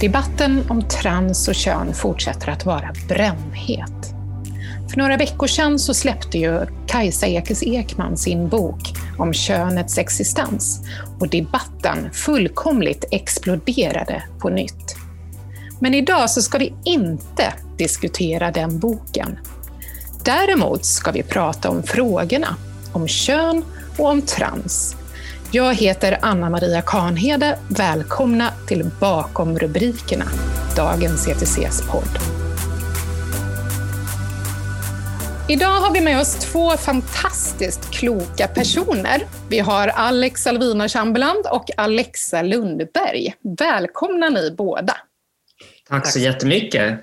Debatten om trans och kön fortsätter att vara brännhet. För några veckor sedan så släppte ju Kajsa Ekis Ekman sin bok om könets existens och debatten fullkomligt exploderade på nytt. Men idag så ska vi inte diskutera den boken. Däremot ska vi prata om frågorna, om kön och om trans. Jag heter Anna Maria Karnhede. Välkomna till Bakom rubrikerna, dagens ETCs podd. Idag har vi med oss två fantastiskt kloka personer. Vi har Alex Alvina Chamberland och Alexa Lundberg. Välkomna ni båda. Tack så jättemycket.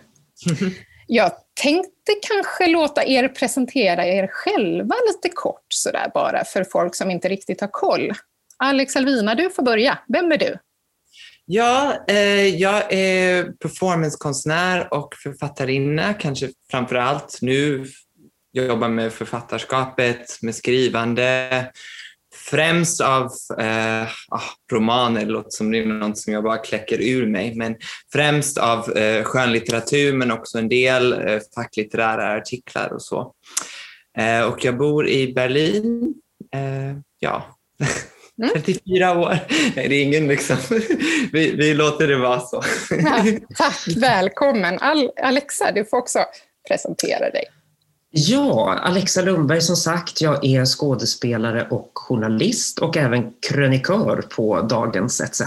Jag tänkte kanske låta er presentera er själva lite kort sådär bara för folk som inte riktigt har koll. Alex Alvina, du får börja. Vem är du? Ja, eh, jag är performancekonstnär och författarinna, kanske framför allt nu Jag jobbar med författarskapet, med skrivande, främst av eh, ah, romaner, det låter som det är något som jag bara kläcker ur mig, men främst av eh, skönlitteratur men också en del eh, facklitterära artiklar och så. Eh, och jag bor i Berlin. Eh, ja, Mm. 34 år. Nej, det är ingen liksom. Vi, vi låter det vara så. Ja, tack, välkommen. Al Alexa, du får också presentera dig. Ja, Alexa Lundberg som sagt. Jag är skådespelare och journalist och även krönikör på Dagens ETC.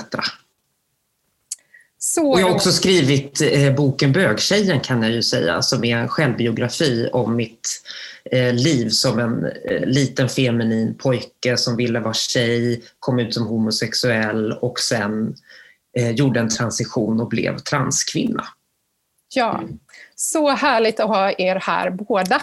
Så... Och jag har också skrivit eh, boken Bögtjejen kan jag ju säga, som är en självbiografi om mitt liv som en eh, liten feminin pojke som ville vara tjej, kom ut som homosexuell och sen eh, gjorde en transition och blev transkvinna. Ja, så härligt att ha er här båda.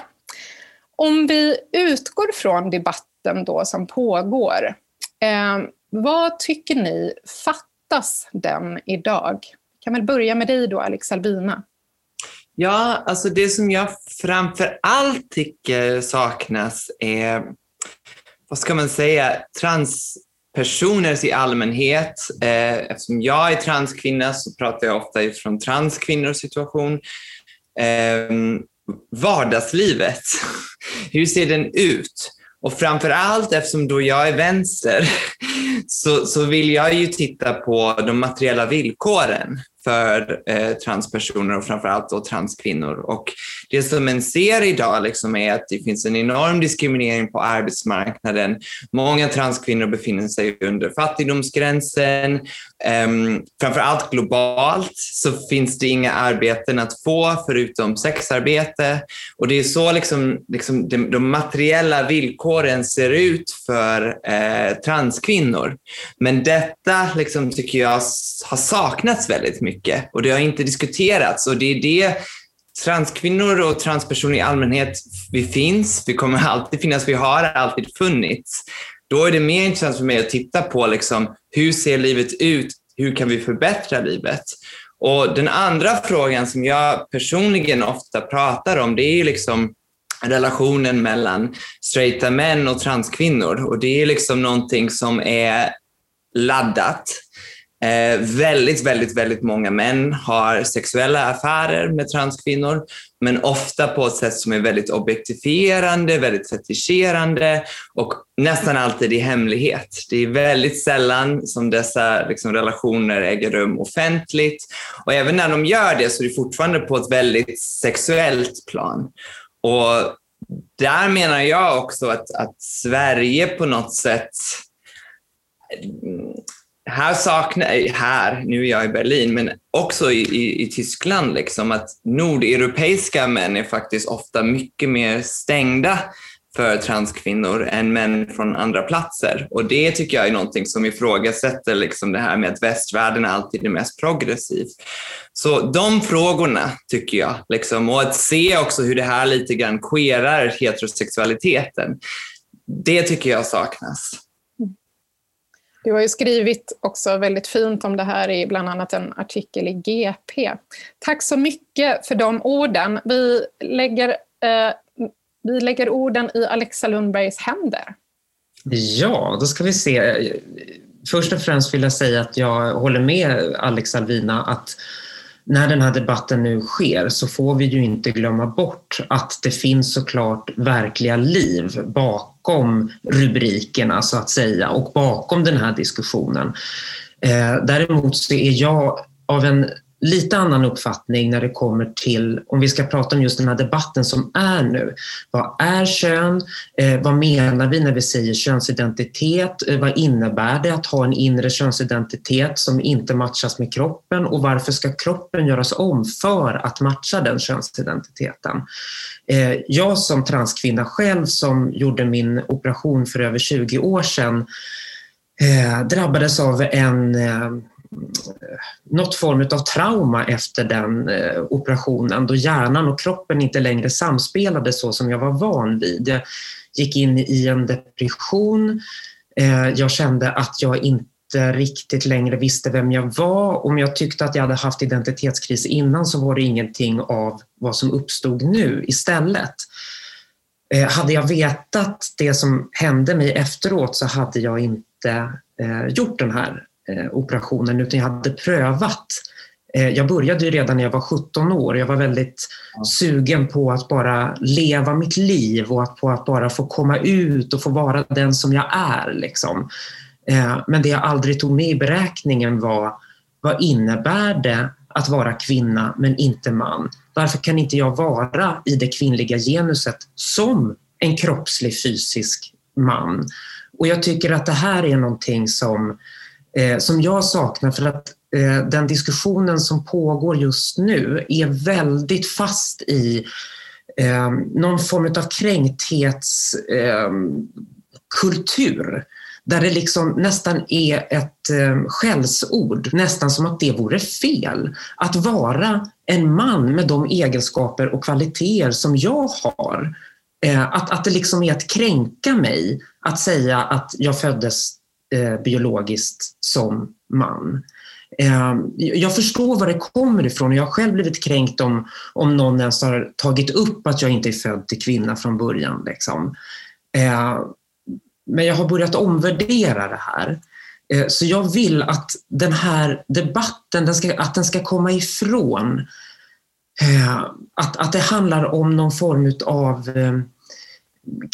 Om vi utgår från debatten då som pågår, eh, vad tycker ni fattas den idag? Vi kan väl börja med dig då, Alex Albina. Ja, alltså det som jag framför allt tycker saknas är, vad ska man säga, transpersoner i allmänhet. Eh, eftersom jag är transkvinna så pratar jag ofta utifrån transkvinnors situation. Ehm, vardagslivet, hur ser den ut? Och framför allt eftersom då jag är vänster så, så vill jag ju titta på de materiella villkoren för eh, transpersoner och framförallt då transkvinnor. Och det som man ser idag liksom är att det finns en enorm diskriminering på arbetsmarknaden. Många transkvinnor befinner sig under fattigdomsgränsen. Um, framförallt globalt så finns det inga arbeten att få förutom sexarbete. Och det är så liksom, liksom de, de materiella villkoren ser ut för eh, transkvinnor. Men detta liksom, tycker jag har saknats väldigt mycket mycket och det har inte diskuterats och det är det transkvinnor och transpersoner i allmänhet, vi finns, vi kommer alltid finnas, vi har alltid funnits. Då är det mer intressant för mig att titta på liksom, hur ser livet ut, hur kan vi förbättra livet? Och den andra frågan som jag personligen ofta pratar om, det är liksom relationen mellan straighta män och transkvinnor. Och det är liksom någonting som är laddat. Eh, väldigt, väldigt, väldigt många män har sexuella affärer med transkvinnor, men ofta på ett sätt som är väldigt objektifierande, väldigt fetischerande och nästan alltid i hemlighet. Det är väldigt sällan som dessa liksom, relationer äger rum offentligt och även när de gör det så är det fortfarande på ett väldigt sexuellt plan. Och där menar jag också att, att Sverige på något sätt här saknar, här, nu är jag i Berlin, men också i, i, i, Tyskland, liksom, att nordeuropeiska män är faktiskt ofta mycket mer stängda för transkvinnor än män från andra platser. Och det tycker jag är någonting som ifrågasätter liksom det här med att västvärlden alltid är mest progressiv. Så de frågorna tycker jag, liksom, och att se också hur det här lite grann queerar heterosexualiteten, det tycker jag saknas. Du har ju skrivit också väldigt fint om det här i bland annat en artikel i GP. Tack så mycket för de orden. Vi lägger, eh, vi lägger orden i Alexa Lundbergs händer. Ja, då ska vi se. först och främst vill jag säga att jag håller med Alex Alvina att när den här debatten nu sker så får vi ju inte glömma bort att det finns såklart verkliga liv bakom rubrikerna så att säga och bakom den här diskussionen. Eh, däremot så är jag av en lite annan uppfattning när det kommer till, om vi ska prata om just den här debatten som är nu. Vad är kön? Eh, vad menar vi när vi säger könsidentitet? Eh, vad innebär det att ha en inre könsidentitet som inte matchas med kroppen och varför ska kroppen göras om för att matcha den könsidentiteten? Eh, jag som transkvinna själv som gjorde min operation för över 20 år sedan eh, drabbades av en eh, något form av trauma efter den eh, operationen då hjärnan och kroppen inte längre samspelade så som jag var van vid. Jag gick in i en depression. Eh, jag kände att jag inte riktigt längre visste vem jag var. Om jag tyckte att jag hade haft identitetskris innan så var det ingenting av vad som uppstod nu istället. Eh, hade jag vetat det som hände mig efteråt så hade jag inte gjort den här operationen utan jag hade prövat. Eh, jag började ju redan när jag var 17 år. Jag var väldigt sugen på att bara leva mitt liv och att, på att bara få komma ut och få vara den som jag är. Liksom. Eh, men det jag aldrig tog med i beräkningen var vad innebär det att vara kvinna men inte man? Varför kan inte jag vara i det kvinnliga genuset som en kroppslig fysisk man? Och jag tycker att det här är någonting som eh, som jag saknar för att eh, den diskussionen som pågår just nu är väldigt fast i eh, någon form av kränkthetskultur. Eh, där det liksom nästan är ett eh, skällsord, nästan som att det vore fel. Att vara en man med de egenskaper och kvaliteter som jag har. Eh, att, att det liksom är att kränka mig att säga att jag föddes eh, biologiskt som man. Eh, jag förstår var det kommer ifrån och jag har själv blivit kränkt om, om någon ens har tagit upp att jag inte är född till kvinna från början. Liksom. Eh, men jag har börjat omvärdera det här. Ehm, så jag vill att den här debatten den ska, att den ska komma ifrån ehm, att, att det handlar om någon form av eh,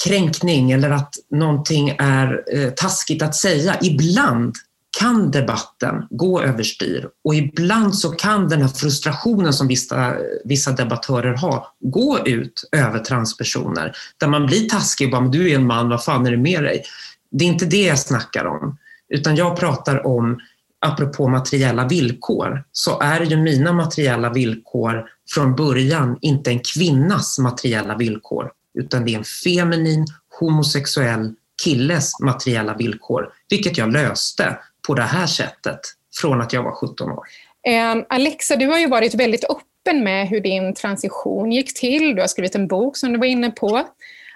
kränkning eller att någonting är eh, taskigt att säga. Ibland kan debatten gå överstyr och ibland så kan den här frustrationen som vissa, vissa debattörer har gå ut över transpersoner där man blir taskig och bara “du är en man, vad fan är det med dig?” Det är inte det jag snackar om, utan jag pratar om apropå materiella villkor, så är ju mina materiella villkor från början inte en kvinnas materiella villkor utan det är en feminin homosexuell killes materiella villkor, vilket jag löste på det här sättet från att jag var 17 år. Eh, Alexa, du har ju varit väldigt öppen med hur din transition gick till. Du har skrivit en bok som du var inne på.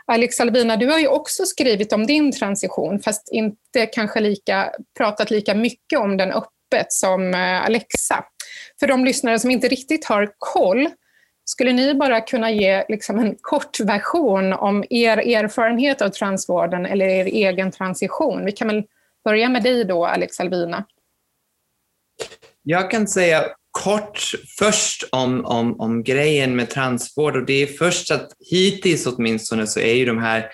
Alex Alvina, du har ju också skrivit om din transition, fast inte kanske lika, pratat lika mycket om den öppet som eh, Alexa. För de lyssnare som inte riktigt har koll skulle ni bara kunna ge liksom en kort version om er erfarenhet av transvården eller er egen transition? Vi kan väl börja med dig då, Alex Alvina. Jag kan säga kort först om, om, om grejen med transvård och det är först att hittills åtminstone så är ju de här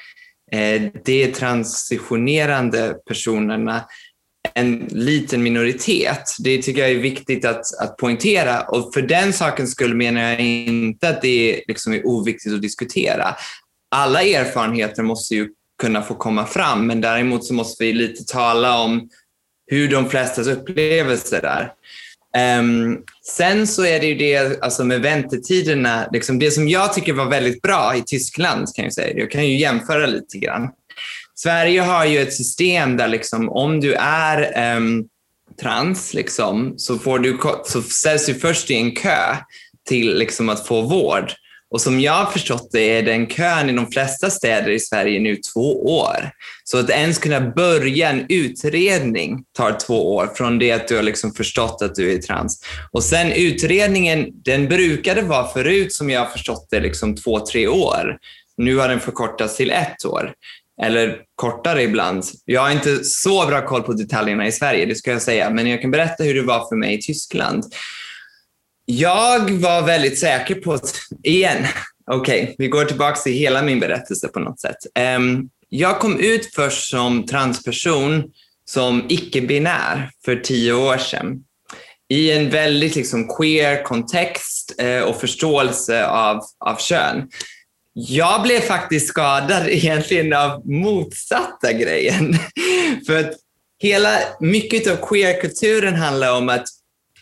eh, detransitionerande personerna en liten minoritet. Det tycker jag är viktigt att, att poängtera och för den sakens skull menar jag inte att det liksom är oviktigt att diskutera. Alla erfarenheter måste ju kunna få komma fram, men däremot så måste vi lite tala om hur de flestas upplevelser är. Um, sen så är det ju det alltså med väntetiderna, liksom det som jag tycker var väldigt bra i Tyskland, kan jag säga. Jag kan ju jämföra lite grann. Sverige har ju ett system där liksom, om du är um, trans liksom, så, får du, så ställs du först i en kö till liksom, att få vård. Och som jag har förstått det är den kön i de flesta städer i Sverige nu två år. Så att ens kunna börja en utredning tar två år från det att du har liksom förstått att du är trans. Och sen utredningen, den brukade vara förut som jag har förstått det liksom två, tre år. Nu har den förkortats till ett år eller kortare ibland. Jag har inte så bra koll på detaljerna i Sverige, det ska jag säga, men jag kan berätta hur det var för mig i Tyskland. Jag var väldigt säker på, att, igen, okej, okay, vi går tillbaka till hela min berättelse på något sätt. Um, jag kom ut först som transperson, som icke-binär, för tio år sedan i en väldigt liksom queer kontext eh, och förståelse av, av kön. Jag blev faktiskt skadad egentligen av motsatta grejen. För att hela, mycket av queerkulturen handlar om att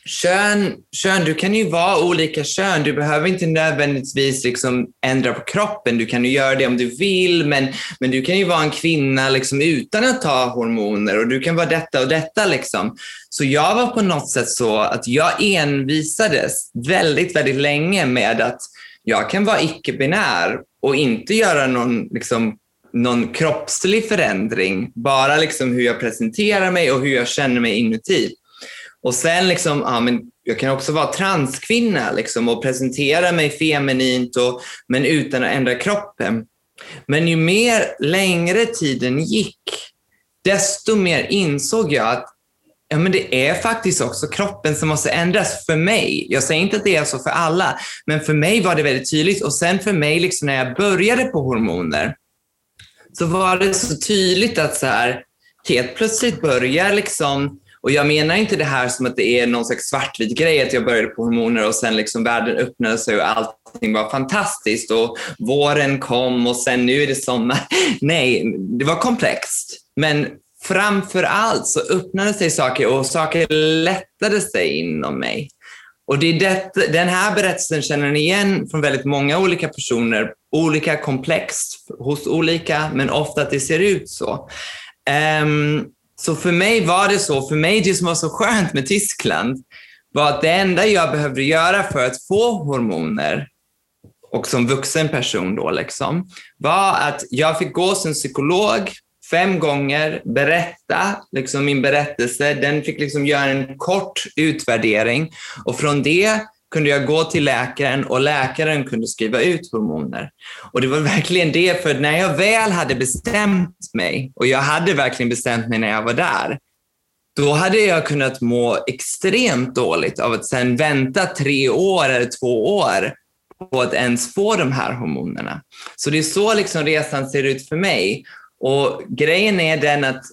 kön, kön, du kan ju vara olika kön. Du behöver inte nödvändigtvis liksom ändra på kroppen. Du kan ju göra det om du vill, men, men du kan ju vara en kvinna liksom utan att ta hormoner och du kan vara detta och detta. Liksom. Så jag var på något sätt så att jag envisades väldigt, väldigt länge med att jag kan vara icke-binär och inte göra någon, liksom, någon kroppslig förändring, bara liksom hur jag presenterar mig och hur jag känner mig inuti. Och sen liksom, ja, men jag kan också vara transkvinna liksom, och presentera mig feminint och, men utan att ändra kroppen. Men ju mer längre tiden gick, desto mer insåg jag att ja, men det är faktiskt också kroppen som måste ändras för mig. Jag säger inte att det är så för alla, men för mig var det väldigt tydligt. Och sen för mig, liksom, när jag började på hormoner, så var det så tydligt att så här, helt plötsligt börjar liksom och jag menar inte det här som att det är någon slags svartvit grej, att jag började på hormoner och sen liksom världen öppnade sig och allting var fantastiskt och våren kom och sen nu är det sommar. Nej, det var komplext. Men framför allt så öppnade sig saker och saker lättade sig inom mig. Och det är det, den här berättelsen känner ni igen från väldigt många olika personer, olika komplext hos olika, men ofta att det ser ut så. Um, så för mig var det så, för mig det som var så skönt med Tyskland var att det enda jag behövde göra för att få hormoner och som vuxen person då liksom, var att jag fick gå som psykolog fem gånger, berätta liksom min berättelse. Den fick liksom göra en kort utvärdering och från det kunde jag gå till läkaren och läkaren kunde skriva ut hormoner. Och det var verkligen det, för när jag väl hade bestämt mig, och jag hade verkligen bestämt mig när jag var där, då hade jag kunnat må extremt dåligt av att sen vänta tre år eller två år på att ens få de här hormonerna. Så det är så liksom resan ser ut för mig. Och grejen är den att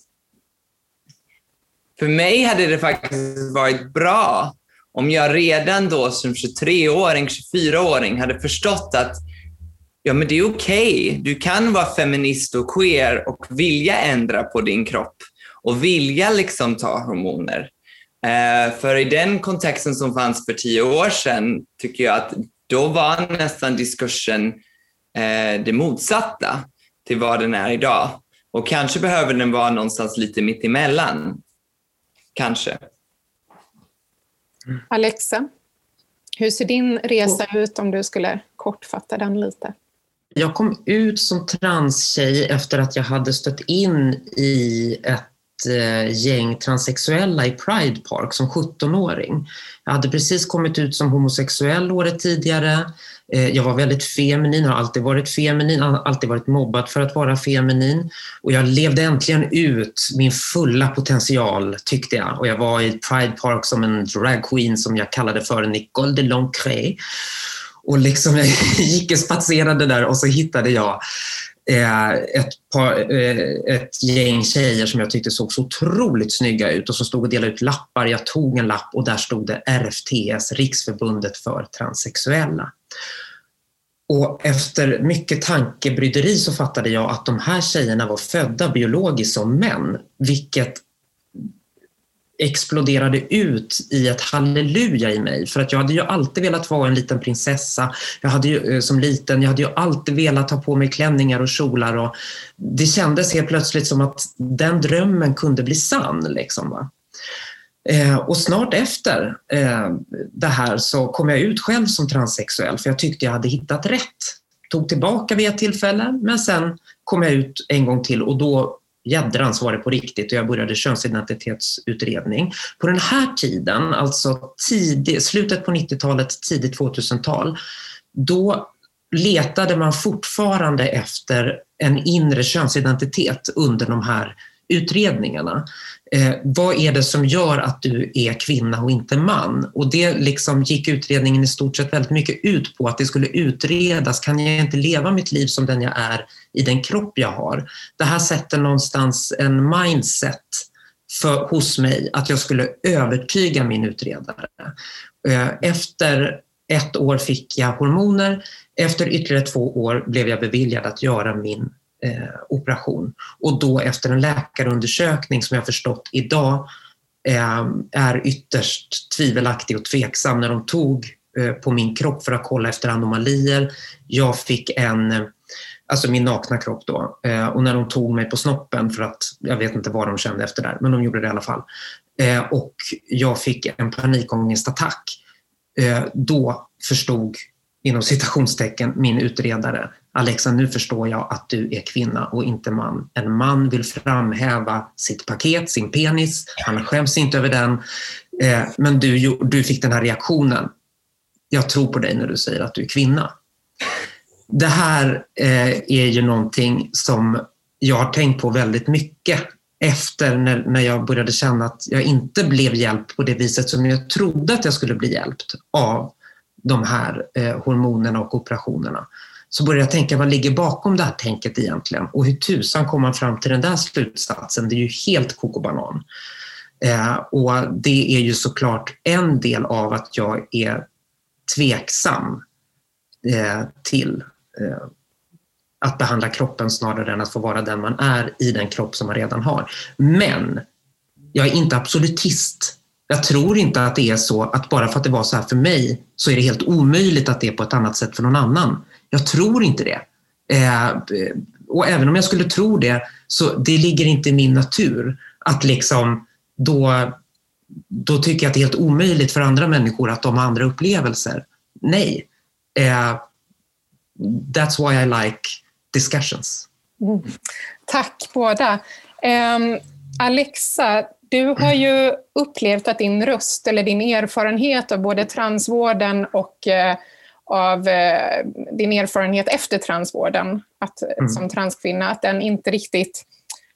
för mig hade det faktiskt varit bra om jag redan då som 23-åring, 24-åring hade förstått att ja, men det är okej. Okay. Du kan vara feminist och queer och vilja ändra på din kropp och vilja liksom ta hormoner. Eh, för i den kontexten som fanns för tio år sedan tycker jag att då var nästan diskursen eh, det motsatta till vad den är idag. Och kanske behöver den vara någonstans lite mitt emellan. Kanske. Alexa, hur ser din resa ut om du skulle kortfatta den lite? Jag kom ut som transtjej efter att jag hade stött in i ett eh, gäng transsexuella i Pride Park som 17-åring. Jag hade precis kommit ut som homosexuell året tidigare. Eh, jag var väldigt feminin, har alltid varit feminin, alltid varit mobbad för att vara feminin. Och jag levde äntligen ut min fulla potential, tyckte jag. Och jag var i Pride Park som en dragqueen som jag kallade för Nicole de Lancré. Och liksom jag gick och spatserade där och så hittade jag eh, ett, par, eh, ett gäng tjejer som jag tyckte såg så otroligt snygga ut och som stod och delade ut lappar. Jag tog en lapp och där stod det RFTS, Riksförbundet för transsexuella. Och efter mycket tankebryderi så fattade jag att de här tjejerna var födda biologiskt som män, vilket exploderade ut i ett halleluja i mig. För att jag hade ju alltid velat vara en liten prinsessa. Jag hade ju, eh, som liten, jag hade ju alltid velat ha på mig klänningar och kjolar. Och det kändes helt plötsligt som att den drömmen kunde bli sann. Liksom, va? Eh, och snart efter eh, det här så kom jag ut själv som transsexuell för jag tyckte jag hade hittat rätt. Tog tillbaka vid ett tillfälle men sen kom jag ut en gång till och då jädrans var det på riktigt och jag började könsidentitetsutredning. På den här tiden, alltså tidig, slutet på 90-talet, tidigt 2000-tal, då letade man fortfarande efter en inre könsidentitet under de här utredningarna. Eh, vad är det som gör att du är kvinna och inte man? Och det liksom gick utredningen i stort sett väldigt mycket ut på, att det skulle utredas. Kan jag inte leva mitt liv som den jag är i den kropp jag har? Det här sätter någonstans en mindset för, hos mig att jag skulle övertyga min utredare. Eh, efter ett år fick jag hormoner. Efter ytterligare två år blev jag beviljad att göra min eh, operation. Och då efter en läkarundersökning som jag förstått idag eh, är ytterst tvivelaktig och tveksam när de tog eh, på min kropp för att kolla efter anomalier. Jag fick en, eh, alltså min nakna kropp då, eh, och när de tog mig på snoppen för att, jag vet inte vad de kände efter där, men de gjorde det i alla fall. Eh, och jag fick en panikångestattack. Då förstod inom citationstecken min utredare Alexa, nu förstår jag att du är kvinna och inte man. En man vill framhäva sitt paket, sin penis. Han skäms inte över den. Eh, men du, du fick den här reaktionen. Jag tror på dig när du säger att du är kvinna. Det här eh, är ju någonting som jag har tänkt på väldigt mycket efter när, när jag började känna att jag inte blev hjälpt på det viset som jag trodde att jag skulle bli hjälpt av de här eh, hormonerna och operationerna så började jag tänka, vad ligger bakom det här tänket egentligen? Och hur tusan kom man fram till den där slutsatsen? Det är ju helt kokobanan. Eh, och det är ju såklart en del av att jag är tveksam eh, till eh, att behandla kroppen snarare än att få vara den man är i den kropp som man redan har. Men jag är inte absolutist. Jag tror inte att det är så att bara för att det var så här för mig så är det helt omöjligt att det är på ett annat sätt för någon annan. Jag tror inte det. Eh, och även om jag skulle tro det, så det ligger inte i min natur att liksom då, då tycker jag att det är helt omöjligt för andra människor att de har andra upplevelser. Nej. Eh, that's why I like discussions. Mm. Tack båda. Um, Alexa, du har ju upplevt att din röst eller din erfarenhet av både transvården och uh, av eh, din erfarenhet efter transvården att, mm. som transkvinna, att den inte riktigt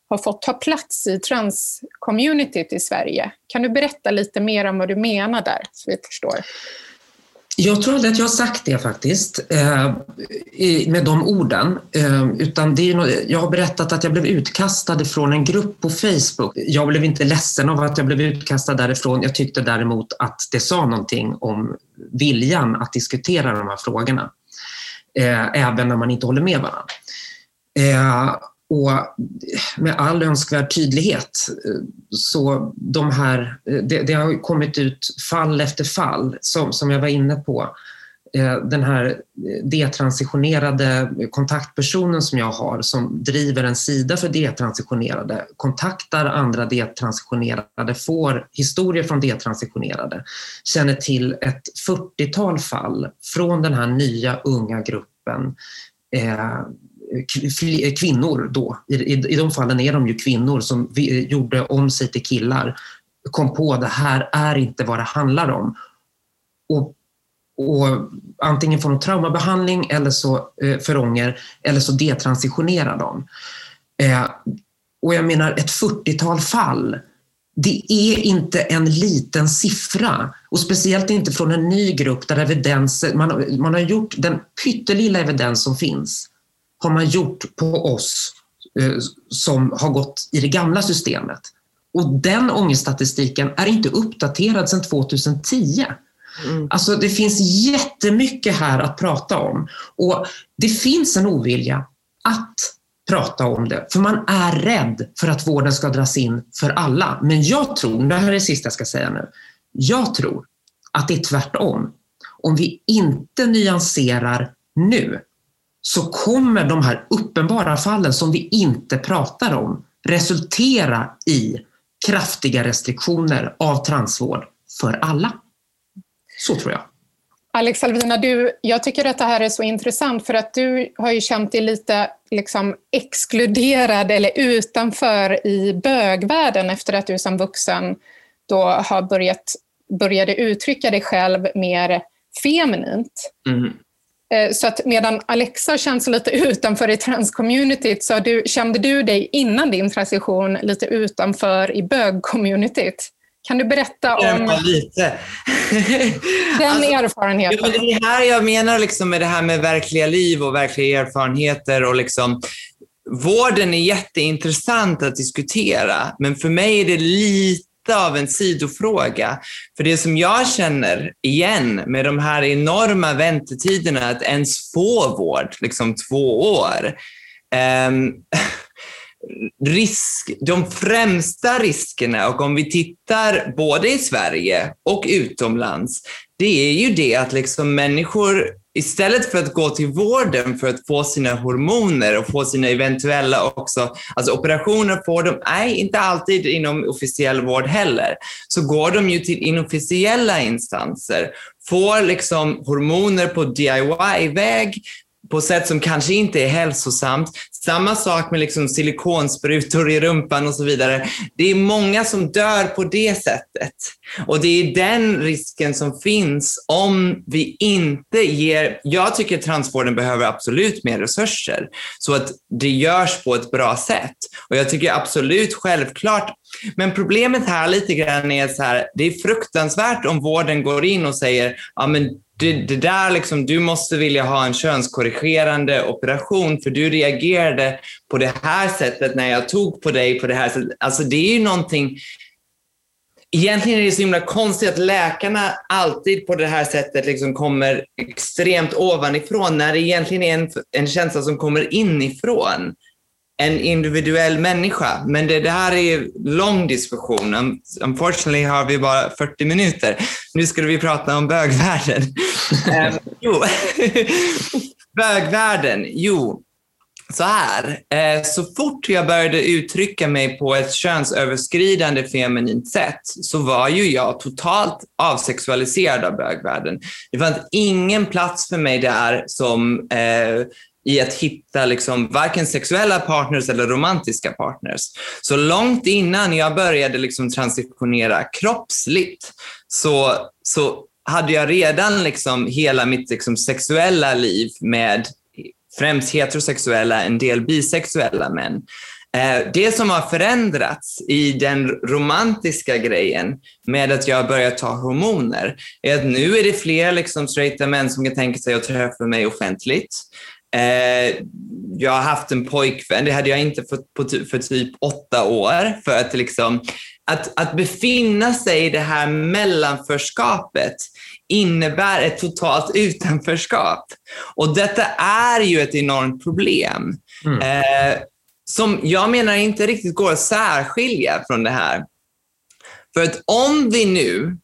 har fått ta plats i transcommunityt i Sverige. Kan du berätta lite mer om vad du menar där, så vi förstår? Jag tror aldrig att jag har sagt det faktiskt, eh, med de orden. Eh, utan det är något, jag har berättat att jag blev utkastad från en grupp på Facebook. Jag blev inte ledsen av att jag blev utkastad därifrån. Jag tyckte däremot att det sa någonting om viljan att diskutera de här frågorna. Eh, även när man inte håller med varandra. Och med all önskvärd tydlighet så de här, det, det, har kommit ut fall efter fall som, som jag var inne på. Eh, den här detransitionerade kontaktpersonen som jag har som driver en sida för detransitionerade kontaktar andra detransitionerade, får historier från detransitionerade, känner till ett 40-tal fall från den här nya unga gruppen eh, Eh, kvinnor då, i, i, i de fallen är de ju kvinnor som vi, eh, gjorde om sig till killar, kom på att det här är inte vad det handlar om. Och, och antingen får de traumabehandling eller så eh, för ånger eller så detransitionerar de. Eh, och jag menar ett 40-tal fall, det är inte en liten siffra och speciellt inte från en ny grupp där evidens, man, man har gjort den pyttelilla evidens som finns har man gjort på oss eh, som har gått i det gamla systemet. Och den ångeststatistiken är inte uppdaterad sedan 2010. Mm. Alltså det finns jättemycket här att prata om och det finns en ovilja att prata om det, för man är rädd för att vården ska dras in för alla. Men jag tror, det här är det sista jag ska säga nu, jag tror att det är tvärtom. Om vi inte nyanserar nu så kommer de här uppenbara fallen som vi inte pratar om resultera i kraftiga restriktioner av transvård för alla. Så tror jag. Alex Alvina, du, jag tycker att det här är så intressant för att du har ju känt dig lite liksom, exkluderad eller utanför i bögvärlden efter att du som vuxen då har börjat började uttrycka dig själv mer feminint. Mm. Eh, så att medan Alexa känns lite utanför i transcommunityt så du, kände du dig innan din transition lite utanför i bögcommunityt. Kan du berätta om ja, lite. den alltså, erfarenheten? Ja, det är här jag menar liksom med det här med verkliga liv och verkliga erfarenheter. och liksom, Vården är jätteintressant att diskutera, men för mig är det lite av en sidofråga. För det som jag känner igen med de här enorma väntetiderna att ens få vård, liksom två år. Eh, risk, de främsta riskerna, och om vi tittar både i Sverige och utomlands, det är ju det att liksom människor istället för att gå till vården för att få sina hormoner och få sina eventuella också, alltså operationer får de, nej inte alltid inom officiell vård heller, så går de ju till inofficiella instanser, får liksom hormoner på DIY-väg, på sätt som kanske inte är hälsosamt. Samma sak med liksom silikonsprutor i rumpan och så vidare. Det är många som dör på det sättet. Och det är den risken som finns om vi inte ger... Jag tycker transvården behöver absolut mer resurser så att det görs på ett bra sätt. Och jag tycker absolut självklart men problemet här lite grann är så här, det är fruktansvärt om vården går in och säger, ja men det, det, där liksom, du måste vilja ha en könskorrigerande operation för du reagerade på det här sättet när jag tog på dig på det här sättet. Alltså det är ju någonting Egentligen är det så himla konstigt att läkarna alltid på det här sättet liksom kommer extremt ovanifrån när det egentligen är en, en känsla som kommer inifrån en individuell människa. Men det, det här är lång diskussion. Unfortunately har vi bara 40 minuter. Nu skulle vi prata om bögvärlden. um, jo. bögvärlden, jo. Så här, eh, så fort jag började uttrycka mig på ett könsöverskridande feminint sätt så var ju jag totalt avsexualiserad av bögvärlden. Det fanns ingen plats för mig där som eh, i att hitta liksom varken sexuella partners eller romantiska partners. Så långt innan jag började liksom transitionera kroppsligt så, så hade jag redan liksom hela mitt liksom sexuella liv med främst heterosexuella, en del bisexuella män. Eh, det som har förändrats i den romantiska grejen med att jag börjat ta hormoner är att nu är det fler liksom straighta män som kan tänka sig att träffa mig offentligt. Eh, jag har haft en pojkvän, det hade jag inte fått på, för typ åtta år. För att, liksom, att, att befinna sig i det här mellanförskapet innebär ett totalt utanförskap. Och detta är ju ett enormt problem. Mm. Eh, som jag menar inte riktigt går att särskilja från det här. För att om vi nu,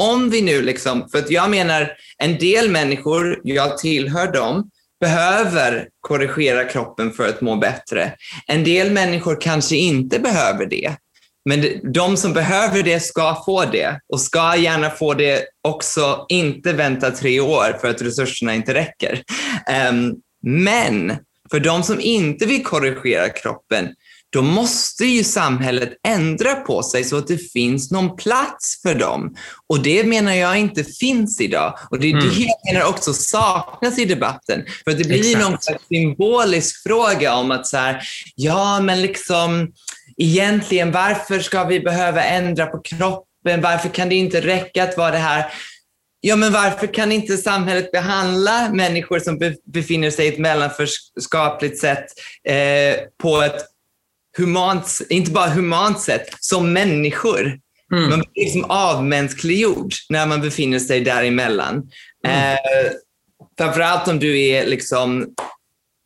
om vi nu liksom, för att jag menar en del människor, jag tillhör dem, behöver korrigera kroppen för att må bättre. En del människor kanske inte behöver det. Men de som behöver det ska få det och ska gärna få det också, inte vänta tre år för att resurserna inte räcker. Ehm, men för de som inte vill korrigera kroppen, då måste ju samhället ändra på sig så att det finns någon plats för dem. Och det menar jag inte finns idag. Och det är mm. det jag menar också saknas i debatten. För det blir Exakt. någon slags symbolisk fråga om att så här, ja men liksom egentligen varför ska vi behöva ändra på kroppen? Varför kan det inte räcka att vara det här Ja, men varför kan inte samhället behandla människor som befinner sig i ett mellanförskapligt sätt eh, på ett humant, inte bara humant sätt, som människor. Mm. Man blir liksom avmänskliggjord när man befinner sig däremellan. Mm. Eh, framförallt om du är liksom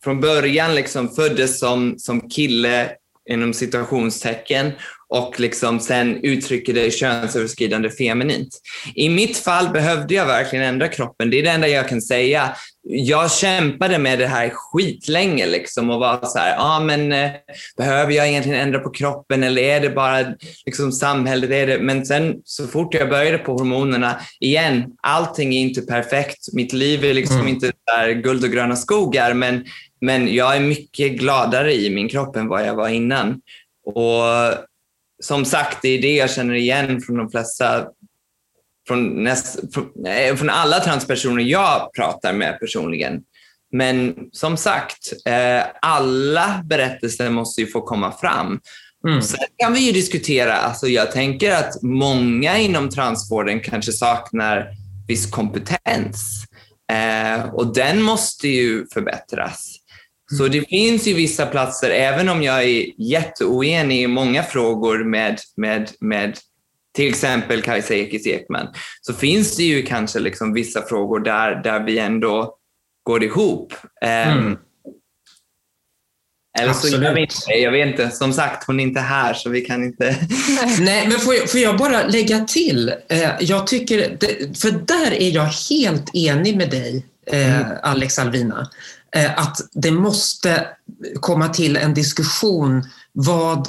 från början liksom föddes som, som kille inom situationstecken och liksom sen uttrycker det könsöverskridande feminint. I mitt fall behövde jag verkligen ändra kroppen. Det är det enda jag kan säga. Jag kämpade med det här skitlänge liksom och var så här, ja ah, men eh, behöver jag egentligen ändra på kroppen eller är det bara liksom samhället? Är det? Men sen så fort jag började på hormonerna, igen, allting är inte perfekt. Mitt liv är liksom mm. inte där guld och gröna skogar, men, men jag är mycket gladare i min kropp än vad jag var innan. Och som sagt, det är det jag känner igen från de flesta från, näst, från, från alla transpersoner jag pratar med personligen. Men som sagt, eh, alla berättelser måste ju få komma fram. Mm. Sen kan vi ju diskutera, alltså jag tänker att många inom transvården kanske saknar viss kompetens eh, och den måste ju förbättras. Så mm. det finns ju vissa platser, även om jag är jätteoenig i många frågor med, med, med till exempel Kajsa Ekis Ekman, så finns det ju kanske liksom vissa frågor där, där vi ändå går ihop. Ehm, mm. Eller så gör vi inte Jag vet inte. Som sagt, hon är inte här så vi kan inte... Nej, men får jag, får jag bara lägga till? Eh, jag tycker, för där är jag helt enig med dig, eh, mm. Alex Alvina. Eh, att det måste komma till en diskussion vad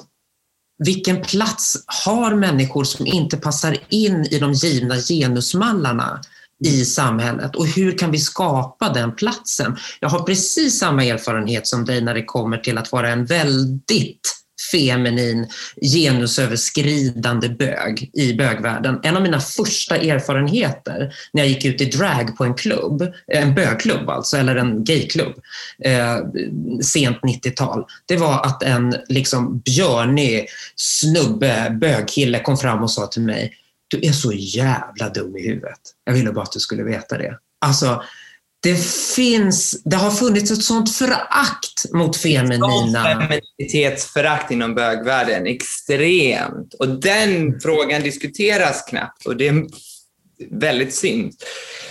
vilken plats har människor som inte passar in i de givna genusmallarna i samhället och hur kan vi skapa den platsen? Jag har precis samma erfarenhet som dig när det kommer till att vara en väldigt feminin, genusöverskridande bög i bögvärlden. En av mina första erfarenheter när jag gick ut i drag på en klubb, en bögklubb alltså, eller en gayklubb, eh, sent 90-tal, det var att en liksom björnig snubbe, bögkille kom fram och sa till mig du är så jävla dum i huvudet. Jag ville bara att du skulle veta det. Alltså, det finns, det har funnits ett sånt förakt mot feminina... Feminitetsförakt inom bögvärlden, extremt. Och den frågan diskuteras knappt och det är väldigt synd.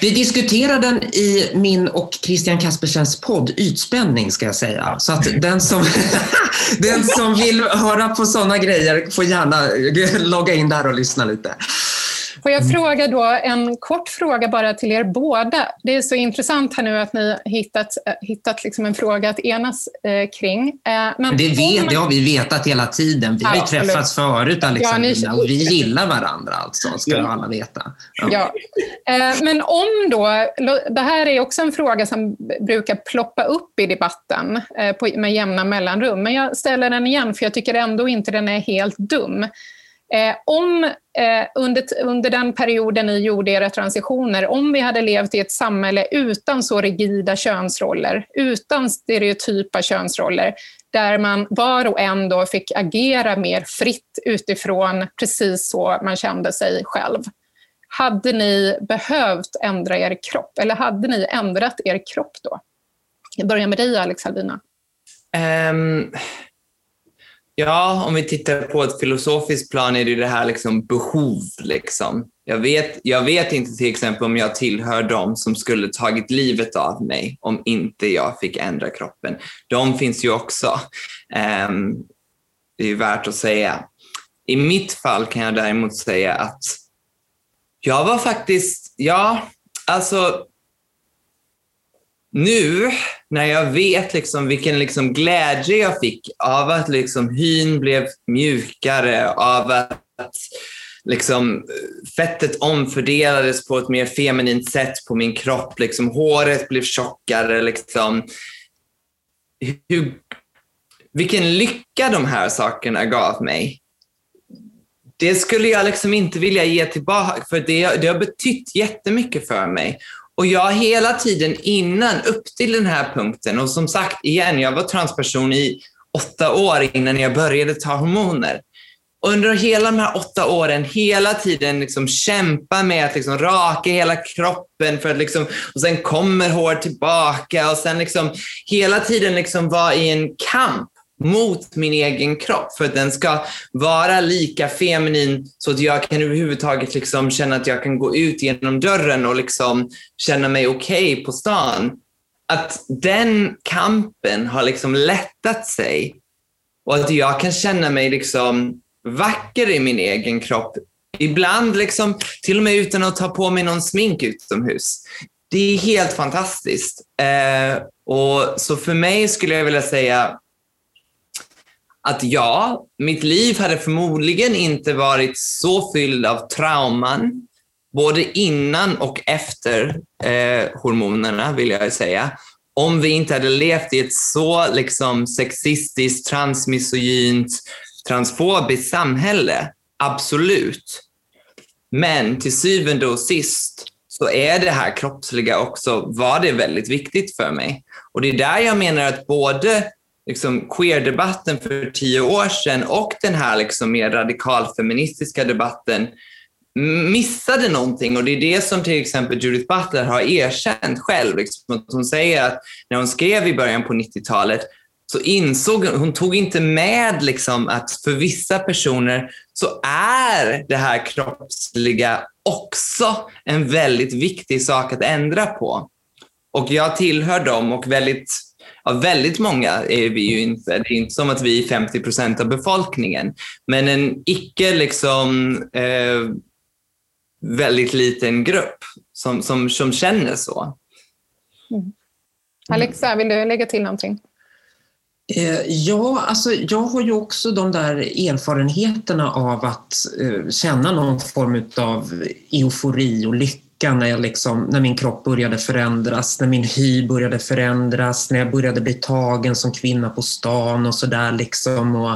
Vi diskuterar den i min och Christian Kaspersens podd Ytspänning ska jag säga. Så att den som, den som vill höra på sådana grejer får gärna logga in där och lyssna lite. Får jag fråga då en kort fråga bara till er båda. Det är så intressant här nu att ni har hittat, eh, hittat liksom en fråga att enas eh, kring. Eh, men det, vet, man... det har vi vetat hela tiden. Vi har ju träffats förut Alexandrina ja, ni... och vi gillar varandra alltså, ska ja. alla veta. Ja. ja. Eh, men om då, det här är också en fråga som brukar ploppa upp i debatten eh, på, med jämna mellanrum, men jag ställer den igen för jag tycker ändå inte den är helt dum. Eh, om eh, under, under den perioden ni gjorde era transitioner, om vi hade levt i ett samhälle utan så rigida könsroller, utan stereotypa könsroller, där man var och en då fick agera mer fritt utifrån precis så man kände sig själv. Hade ni behövt ändra er kropp, eller hade ni ändrat er kropp då? Jag börjar med dig, Alex Albina. Um, ehm, Ja, om vi tittar på ett filosofiskt plan är det det här liksom behov. Liksom. Jag, vet, jag vet inte till exempel om jag tillhör dem som skulle tagit livet av mig om inte jag fick ändra kroppen. De finns ju också. Um, det är värt att säga. I mitt fall kan jag däremot säga att jag var faktiskt, ja, alltså nu när jag vet liksom vilken liksom glädje jag fick av att liksom hyn blev mjukare, av att liksom fettet omfördelades på ett mer feminint sätt på min kropp, liksom håret blev tjockare. Liksom. Hur, vilken lycka de här sakerna gav mig. Det skulle jag liksom inte vilja ge tillbaka, för det, det har betytt jättemycket för mig. Och jag har hela tiden innan, upp till den här punkten, och som sagt igen, jag var transperson i åtta år innan jag började ta hormoner. Och under hela de här åtta åren, hela tiden liksom kämpa med att liksom raka hela kroppen för att liksom, och sen kommer hår tillbaka och sen liksom hela tiden liksom vara i en kamp mot min egen kropp för att den ska vara lika feminin så att jag kan överhuvudtaget liksom känna att jag kan gå ut genom dörren och liksom känna mig okej okay på stan. Att den kampen har liksom lättat sig och att jag kan känna mig liksom vacker i min egen kropp. Ibland liksom, till och med utan att ta på mig någon smink utomhus. Det är helt fantastiskt. Eh, och Så för mig skulle jag vilja säga att ja, mitt liv hade förmodligen inte varit så fylld av trauman, både innan och efter eh, hormonerna vill jag säga, om vi inte hade levt i ett så liksom, sexistiskt, transmisogynt, transfobiskt samhälle. Absolut. Men till syvende och sist så är det här kroppsliga också, var det väldigt viktigt för mig. Och det är där jag menar att både liksom queerdebatten för tio år sedan och den här liksom mer radikalfeministiska debatten missade någonting och det är det som till exempel Judith Butler har erkänt själv. Liksom, hon säger att när hon skrev i början på 90-talet så insåg hon, hon tog inte med liksom att för vissa personer så är det här kroppsliga också en väldigt viktig sak att ändra på. Och jag tillhör dem och väldigt, ja, väldigt många är vi ju inte. Det är inte som att vi är 50 procent av befolkningen. Men en icke liksom eh, väldigt liten grupp som, som, som känner så. Mm. Alexa, vill du lägga till någonting? Eh, ja, alltså jag har ju också de där erfarenheterna av att eh, känna någon form av eufori och lycka när, jag liksom, när min kropp började förändras, när min hy började förändras, när jag började bli tagen som kvinna på stan och sådär. Liksom, och,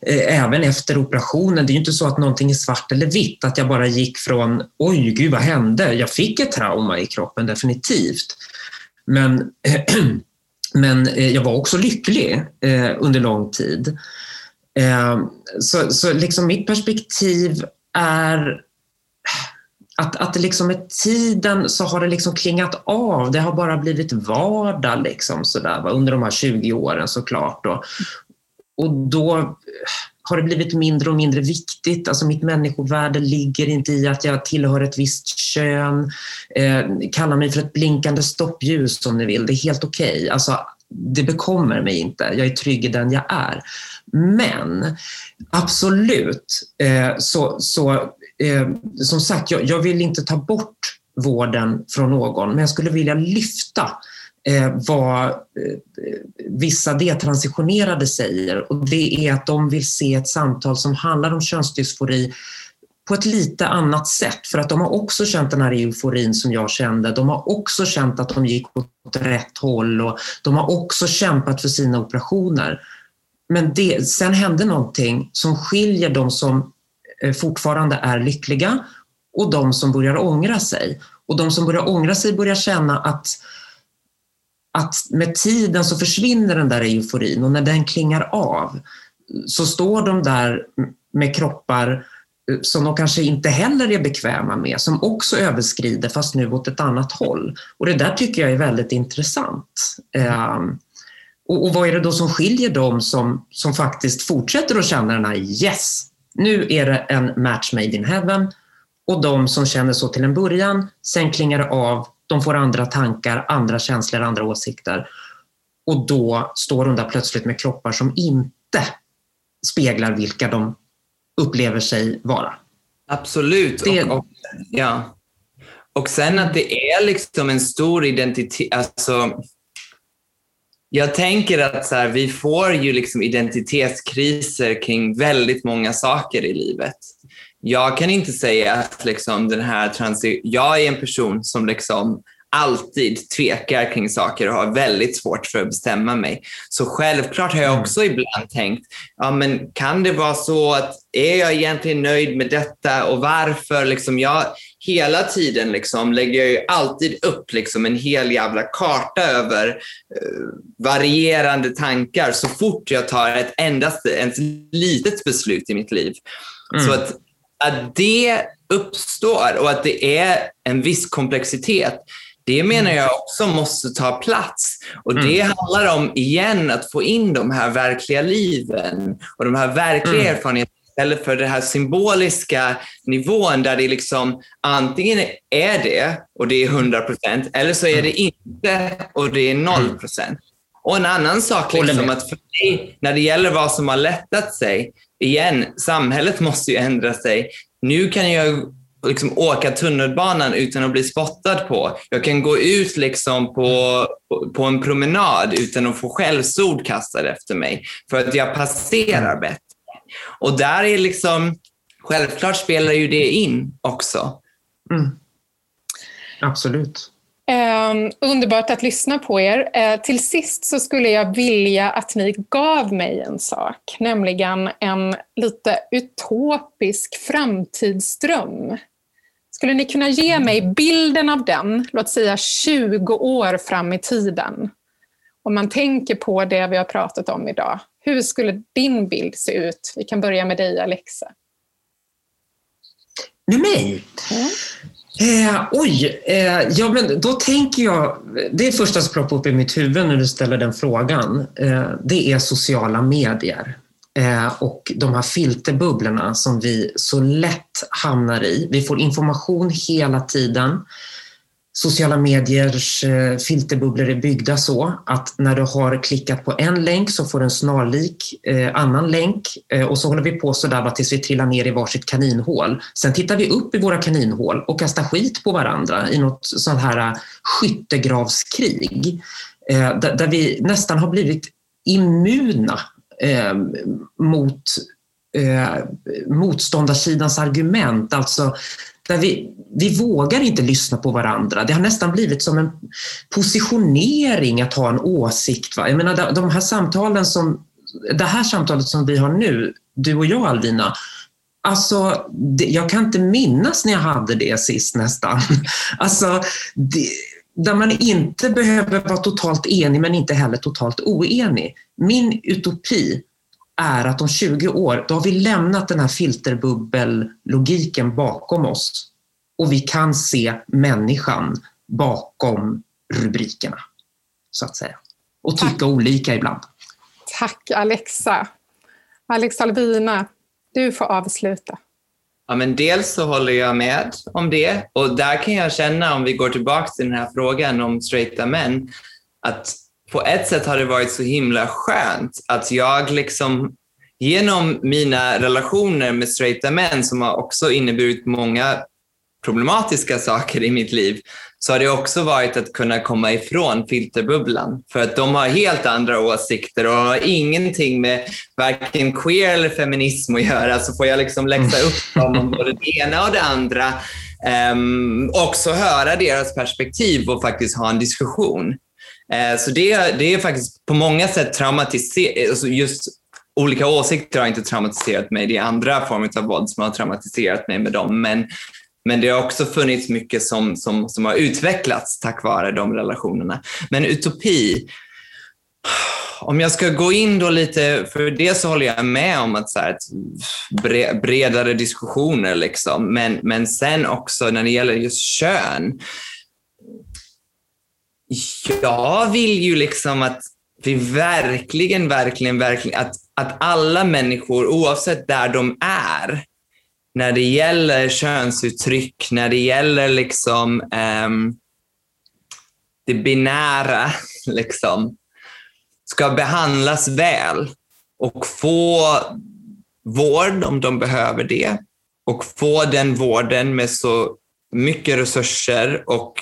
eh, även efter operationen, det är ju inte så att någonting är svart eller vitt, att jag bara gick från oj, gud vad hände? Jag fick ett trauma i kroppen, definitivt. Men Men eh, jag var också lycklig eh, under lång tid. Eh, så, så liksom mitt perspektiv är att, att det liksom med tiden så har det liksom klingat av. Det har bara blivit vardag liksom sådär, va? under de här 20 åren såklart. Och, och då eh, har det blivit mindre och mindre viktigt. Alltså mitt människovärde ligger inte i att jag tillhör ett visst kön. Eh, kalla mig för ett blinkande stoppljus om ni vill. Det är helt okej. Okay. Alltså, det bekommer mig inte. Jag är trygg i den jag är. Men absolut, eh, så, så eh, som sagt, jag, jag vill inte ta bort vården från någon, men jag skulle vilja lyfta eh, vad eh, vissa detransitionerade säger och det är att de vill se ett samtal som handlar om könsdysfori på ett lite annat sätt för att de har också känt den här euforin som jag kände. De har också känt att de gick åt rätt håll och de har också kämpat för sina operationer. Men det, sen hände någonting som skiljer de som Eh, fortfarande är lyckliga och de som börjar ångra sig. Och de som börjar ångra sig börjar känna att att med tiden så försvinner den där euforin och när den klingar av så står de där med kroppar eh, som de kanske inte heller är bekväma med, som också överskrider fast nu åt ett annat håll. Och det där tycker jag är väldigt intressant. Um, och, och, vad är det då som skiljer dem som, som faktiskt fortsätter att känna den här yes, nu är det en match made in heaven och de som känner så till en början, sen klingar det av de får andra tankar, andra känslor, andra åsikter. Och då står de där plötsligt med kroppar som inte speglar vilka de upplever sig vara. Absolut. Det... Och, och, ja. och sen att det är liksom en stor identitet, alltså jag tänker att så här, vi får ju liksom identitetskriser kring väldigt många saker i livet. Jag kan inte säga att liksom den här transi jag är en person som liksom alltid tvekar kring saker och har väldigt svårt för att bestämma mig. Så självklart har jag mm. också ibland tänkt, ja men kan det vara så att är jag egentligen nöjd med detta och varför? Liksom jag, hela tiden liksom lägger jag ju alltid upp liksom en hel jävla karta över uh, varierande tankar så fort jag tar ett endast ett litet beslut i mitt liv. Mm. Så att att det uppstår och att det är en viss komplexitet, det menar jag också måste ta plats. Och det mm. handlar om, igen, att få in de här verkliga liven och de här verkliga mm. erfarenheterna istället för den här symboliska nivån där det liksom antingen är det och det är 100 procent eller så är det mm. inte och det är 0 mm. procent. Och en annan sak, liksom, att för mig, när det gäller vad som har lättat sig, igen, samhället måste ju ändra sig. Nu kan jag liksom åka tunnelbanan utan att bli spottad på. Jag kan gå ut liksom på, på en promenad utan att få skällsord kastade efter mig för att jag passerar bättre. Och där är liksom, självklart spelar ju det in också. Mm. Absolut. Um, underbart att lyssna på er. Uh, till sist så skulle jag vilja att ni gav mig en sak, nämligen en lite utopisk framtidsdröm Skulle ni kunna ge mig bilden av den, låt säga 20 år fram i tiden? Om man tänker på det vi har pratat om idag, hur skulle din bild se ut? Vi kan börja med dig, Alexa. Med mig? Mm. Eh, oj, eh, ja men då tänker jag, det första som ploppar upp i mitt huvud när du ställer den frågan, eh, det är sociala medier. Eh, och de här filterbubblorna som vi så lätt hamnar i. Vi får information hela tiden. Sociala mediers eh, filterbubblor är byggda så att när du har klickat på en länk så får du en snarlik eh, annan länk eh, och så håller vi på sådär tills vi trillar ner i varsitt kaninhål. Sen tittar vi upp i våra kaninhål och kastar skit på varandra i något sånt här skyttegravskrig där vi nästan har blivit immuna eh, mot eh, motståndarsidans argument. Alltså, där vi, vi vågar inte lyssna på varandra. Det har nästan blivit som en positionering att ha en åsikt. Va? Jag menar, de här samtalen som, det här samtalet som vi har nu, du och jag Alvina, Alltså, det, jag kan inte minnas när jag hade det sist nästan. Alltså, det, där man inte behöver vara totalt enig men inte heller totalt oenig. Min utopi är att om 20 år, då har vi lämnat den här filterbubbellogiken bakom oss och vi kan se människan bakom rubrikerna, så att säga. Och tycka Tack. olika ibland. Tack Alexa. Alex Alvina, du får avsluta. Ja, men dels så håller jag med om det. Och där kan jag känna, om vi går tillbaka till den här frågan om straighta män, att på ett sätt har det varit så himla skönt att jag liksom genom mina relationer med straighta män som har också inneburit många problematiska saker i mitt liv, så har det också varit att kunna komma ifrån filterbubblan. För att de har helt andra åsikter och har ingenting med varken queer eller feminism att göra. Så får jag liksom läxa upp dem om både det ena och det andra. Um, också höra deras perspektiv och faktiskt ha en diskussion. Uh, så det, det är faktiskt på många sätt traumatiserat, alltså just olika åsikter har inte traumatiserat mig. Det är andra former av våld som har traumatiserat mig med dem. Men men det har också funnits mycket som, som, som har utvecklats tack vare de relationerna. Men utopi, om jag ska gå in då lite, för det så håller jag med om att så här, bredare diskussioner, liksom. men, men sen också när det gäller just kön. Jag vill ju liksom att vi verkligen, verkligen, verkligen, att, att alla människor, oavsett där de är, när det gäller könsuttryck, när det gäller liksom um, det binära, liksom, ska behandlas väl och få vård om de behöver det och få den vården med så mycket resurser och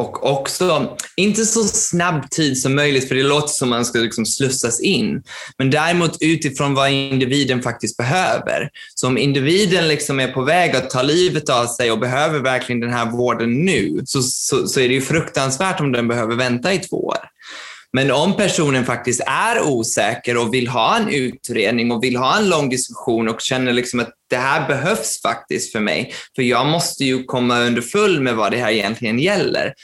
och också, inte så snabb tid som möjligt, för det låter som man ska liksom slussas in, men däremot utifrån vad individen faktiskt behöver. Så om individen liksom är på väg att ta livet av sig och behöver verkligen den här vården nu, så, så, så är det ju fruktansvärt om den behöver vänta i två år. Men om personen faktiskt är osäker och vill ha en utredning och vill ha en lång diskussion och känner liksom att det här behövs faktiskt för mig, för jag måste ju komma underfull med vad det här egentligen gäller,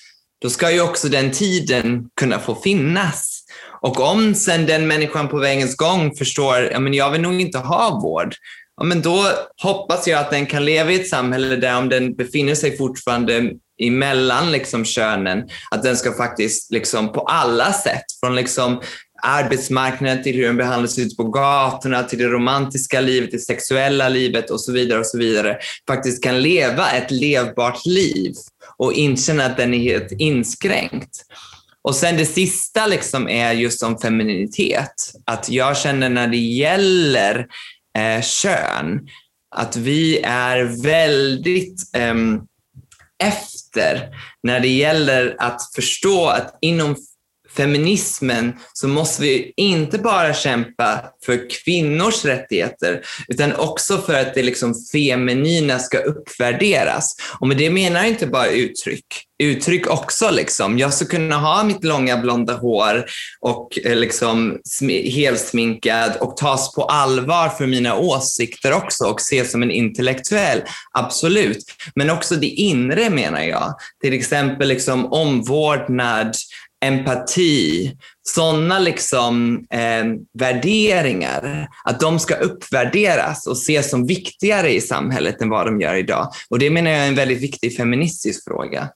då ska ju också den tiden kunna få finnas. Och om sen den människan på vägens gång förstår, ja men jag vill nog inte ha vård, ja men då hoppas jag att den kan leva i ett samhälle där om den befinner sig fortfarande emellan liksom könen, att den ska faktiskt liksom på alla sätt, från liksom arbetsmarknaden till hur den behandlas ute på gatorna, till det romantiska livet, det sexuella livet och så vidare och så vidare, faktiskt kan leva ett levbart liv och inte att den är helt inskränkt. Och sen det sista liksom är just om femininitet. Att jag känner när det gäller eh, kön, att vi är väldigt eh, efter när det gäller att förstå att inom feminismen så måste vi inte bara kämpa för kvinnors rättigheter utan också för att det liksom feminina ska uppvärderas. Och med det menar jag inte bara uttryck, uttryck också. Liksom. Jag ska kunna ha mitt långa blonda hår och eh, liksom helsminkad och tas på allvar för mina åsikter också och ses som en intellektuell. Absolut. Men också det inre menar jag. Till exempel liksom omvårdnad, empati, sådana liksom, eh, värderingar, att de ska uppvärderas och ses som viktigare i samhället än vad de gör idag. Och det menar jag är en väldigt viktig feministisk fråga.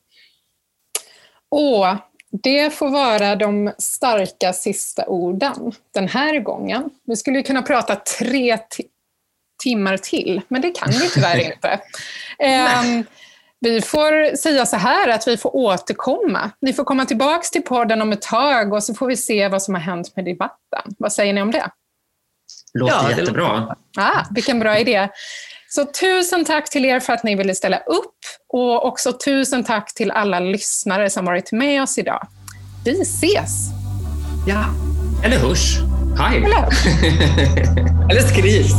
Åh, det får vara de starka sista orden den här gången. Vi skulle kunna prata tre timmar till, men det kan vi tyvärr inte. Um, vi får säga så här att vi får återkomma. Ni får komma tillbaka till podden om ett tag och så får vi se vad som har hänt med debatten. Vad säger ni om det? Låter ja, jättebra. Ah, vilken bra idé. Så tusen tack till er för att ni ville ställa upp och också tusen tack till alla lyssnare som varit med oss idag. Vi ses! Ja, eller hörs. Hej! Eller, eller skrivs.